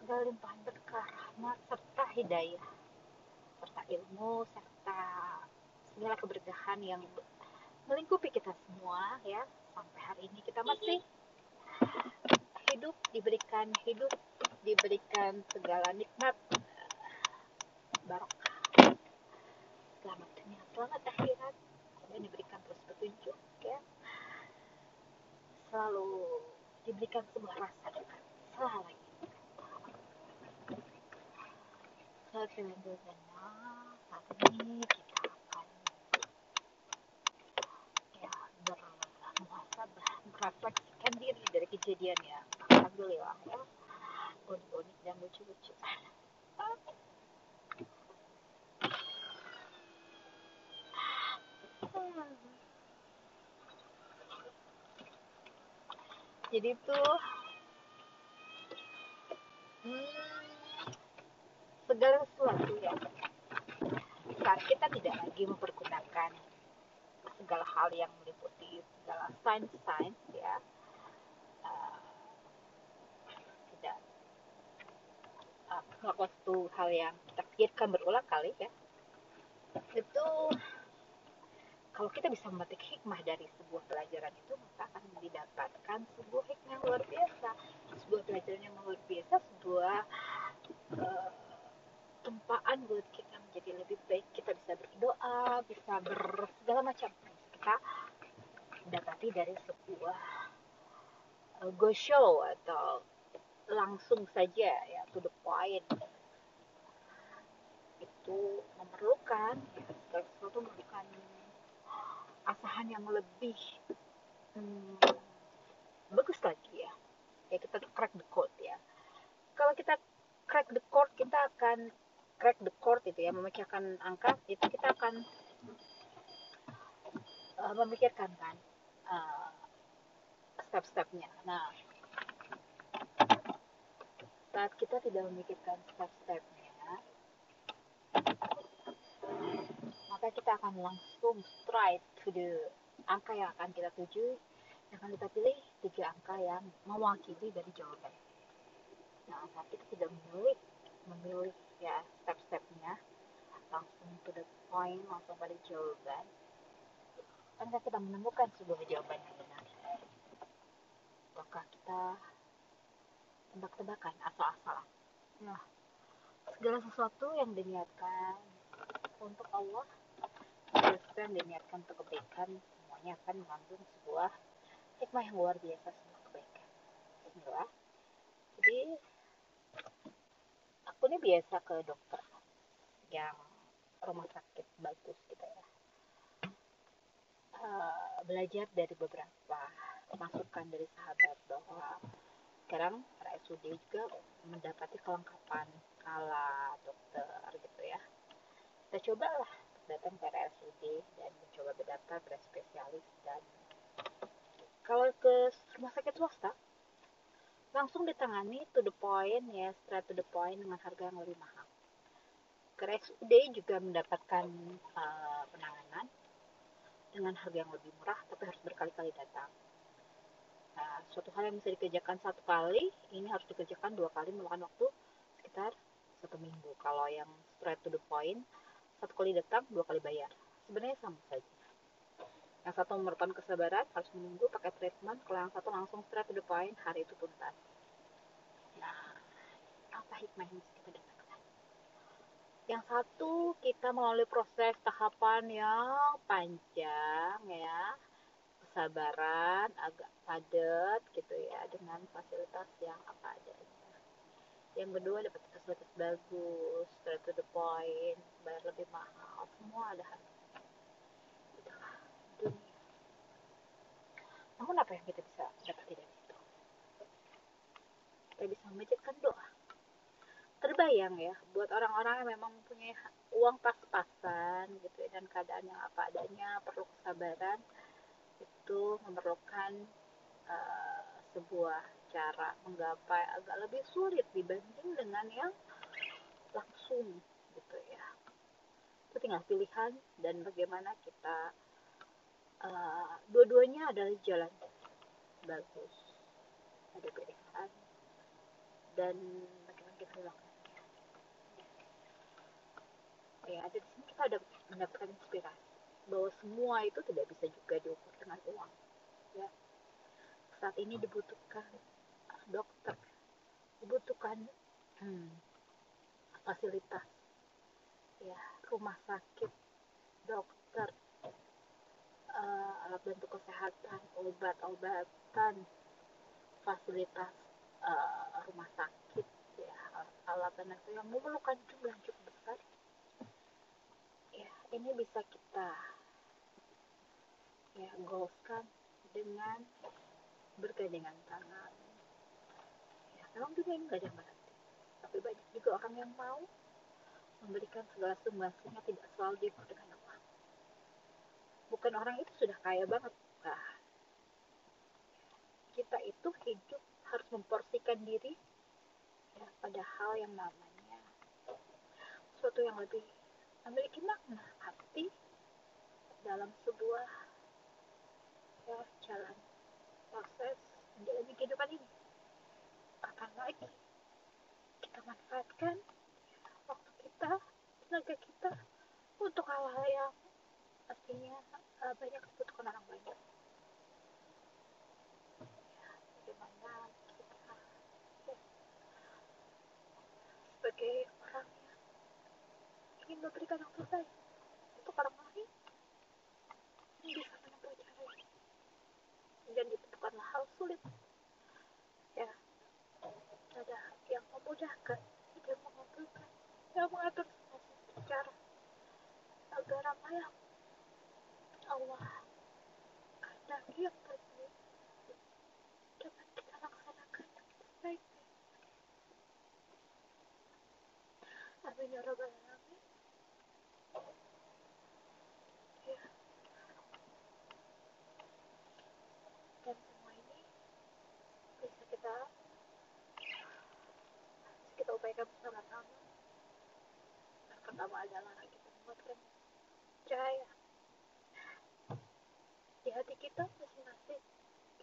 Segala limpahan berkah, rahmat, serta hidayah. Serta ilmu, serta segala keberkahan yang melingkupi kita semua ya. Sampai hari ini kita masih hidup, diberikan hidup, diberikan segala nikmat barokah selamat dunia selamat akhirat dan diberikan terus petunjuk ya selalu diberikan sebuah rasa selalu selanjutnya saat ini kita akan ya bermuhasabah merefleksikan diri dari kejadian ya alhamdulillah ya unik-unik dan lucu-lucu jadi tuh hmm, segala sesuatu ya. Saat kita tidak lagi mempergunakan segala hal yang meliputi segala sains-sains ya uh, tidak uh, melakukan suatu hal yang kita pikirkan berulang kali ya itu kalau kita bisa memetik hikmah dari sebuah pelajaran itu maka akan didapatkan sebuah hikmah yang luar biasa sebuah pelajaran yang luar biasa sebuah uh, tempaan buat kita menjadi lebih baik kita bisa berdoa bisa bersegala macam kita dapati dari sebuah uh, go show atau langsung saja ya to the point. Itu memerlukan ya, sesuatu memerlukan asahan yang lebih hmm, bagus lagi ya. Ya kita crack the code ya. Kalau kita crack the code kita akan crack the code itu ya memikirkan angka itu kita akan uh, memikirkan kan uh, step-stepnya. Nah saat kita tidak memikirkan step-stepnya maka kita akan langsung straight to the angka yang akan kita tuju. Yang akan kita pilih tiga angka yang mewakili dari jawaban. Nah saat kita tidak memilih memilih ya step-stepnya langsung to the point langsung pada jawaban kan kita menemukan sebuah jawaban yang benar kita tebak-tebakan asal-asalan nah segala sesuatu yang diniatkan untuk Allah dan diniatkan untuk kebaikan semuanya akan mengandung sebuah hikmah yang luar biasa sebuah kebaikan. Bismillah jadi aku ini biasa ke dokter yang rumah sakit bagus gitu ya. Uh, belajar dari beberapa masukan dari sahabat bahwa sekarang RSUD juga mendapati kelengkapan ala dokter gitu ya. Kita cobalah datang ke RSUD dan mencoba berdata ke spesialis dan kalau ke rumah sakit swasta langsung ditangani to the point ya straight to the point dengan harga yang lebih mahal. Ke RSUD juga mendapatkan uh, penanganan dengan harga yang lebih murah tapi harus berkali-kali datang suatu hal yang bisa dikerjakan satu kali ini harus dikerjakan dua kali memakan waktu sekitar satu minggu. Kalau yang straight to the point satu kali datang dua kali bayar. Sebenarnya sama saja. Yang satu memerlukan kesabaran harus menunggu pakai treatment. Kalau yang satu langsung straight to the point hari itu tuntas. Nah apa hikmah yang kita dapatkan? Yang satu kita melalui proses tahapan yang panjang ya kesabaran agak padat gitu ya dengan fasilitas yang apa adanya yang kedua dapat fasilitas bagus straight to the point bayar lebih mahal semua ada harganya itulah namun apa yang kita bisa dapat dari situ? Kita bisa memecetkan doa. Kebayang ya buat orang-orang yang memang punya uang pas-pasan gitu ya, dan keadaan yang apa adanya perlu kesabaran itu memerlukan uh, sebuah cara menggapai agak lebih sulit dibanding dengan yang langsung gitu ya. Itu tinggal pilihan dan bagaimana kita uh, dua-duanya adalah jalan bagus. Ada pilihan dan bagaimana kita melakukan ya ada di sini kita ada mendapatkan inspirasi bahwa semua itu tidak bisa juga diukur dengan uang. Ya. Saat ini dibutuhkan dokter dibutuhkan hmm, fasilitas ya rumah sakit dokter uh, alat bantu kesehatan obat-obatan fasilitas uh, rumah sakit ya alat dan yang memerlukan jumlah cukup besar ini bisa kita ya goalskan dengan bergandengan tangan. Ya memang dunia ini gak ada berarti tapi banyak juga orang yang mau memberikan segala sumbangsihnya tidak selalu diukur dengan uang bukan orang itu sudah kaya banget nah, kita itu hidup harus memporsikan diri ya, pada hal yang namanya sesuatu yang lebih memiliki makna arti dalam sebuah ya, jalan proses menjalani kehidupan ini. Kapan lagi? Kita manfaatkan waktu kita tenaga kita untuk hal-hal yang artinya uh, banyak dibutuhkan orang banyak. Ya, bagaimana kita ya, sebagai ingin memberikan yang terbaik untuk orang lain bisa menempuh cara ini dan itu bukanlah hal sulit. Ya ada yang memudahkan yang mengumpulkan yang mengatur semua secara agar apa yang Allah kehendaki yang terbaik dapat kita laksanakan terbaik Amin ya Rabbal Alamin kita kita upayakan bersama-sama pertama adalah kita membuatkan cahaya di hati kita masing-masing.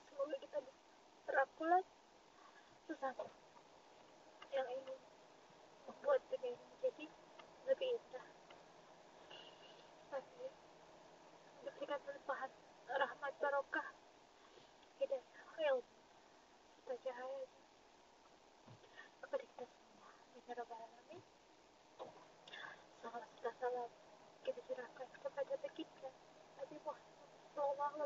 Semoga kita bisa berangkulan sesama yang ingin membuat dunia ini menjadi lebih indah. Tapi berikan limpahan rahmat barokah hidayah ilmu serta cahaya kepada kita semua ya Rabbal Alamin salam serta salam kita curahkan kepada baginda Nabi Muhammad Sallallahu Alaihi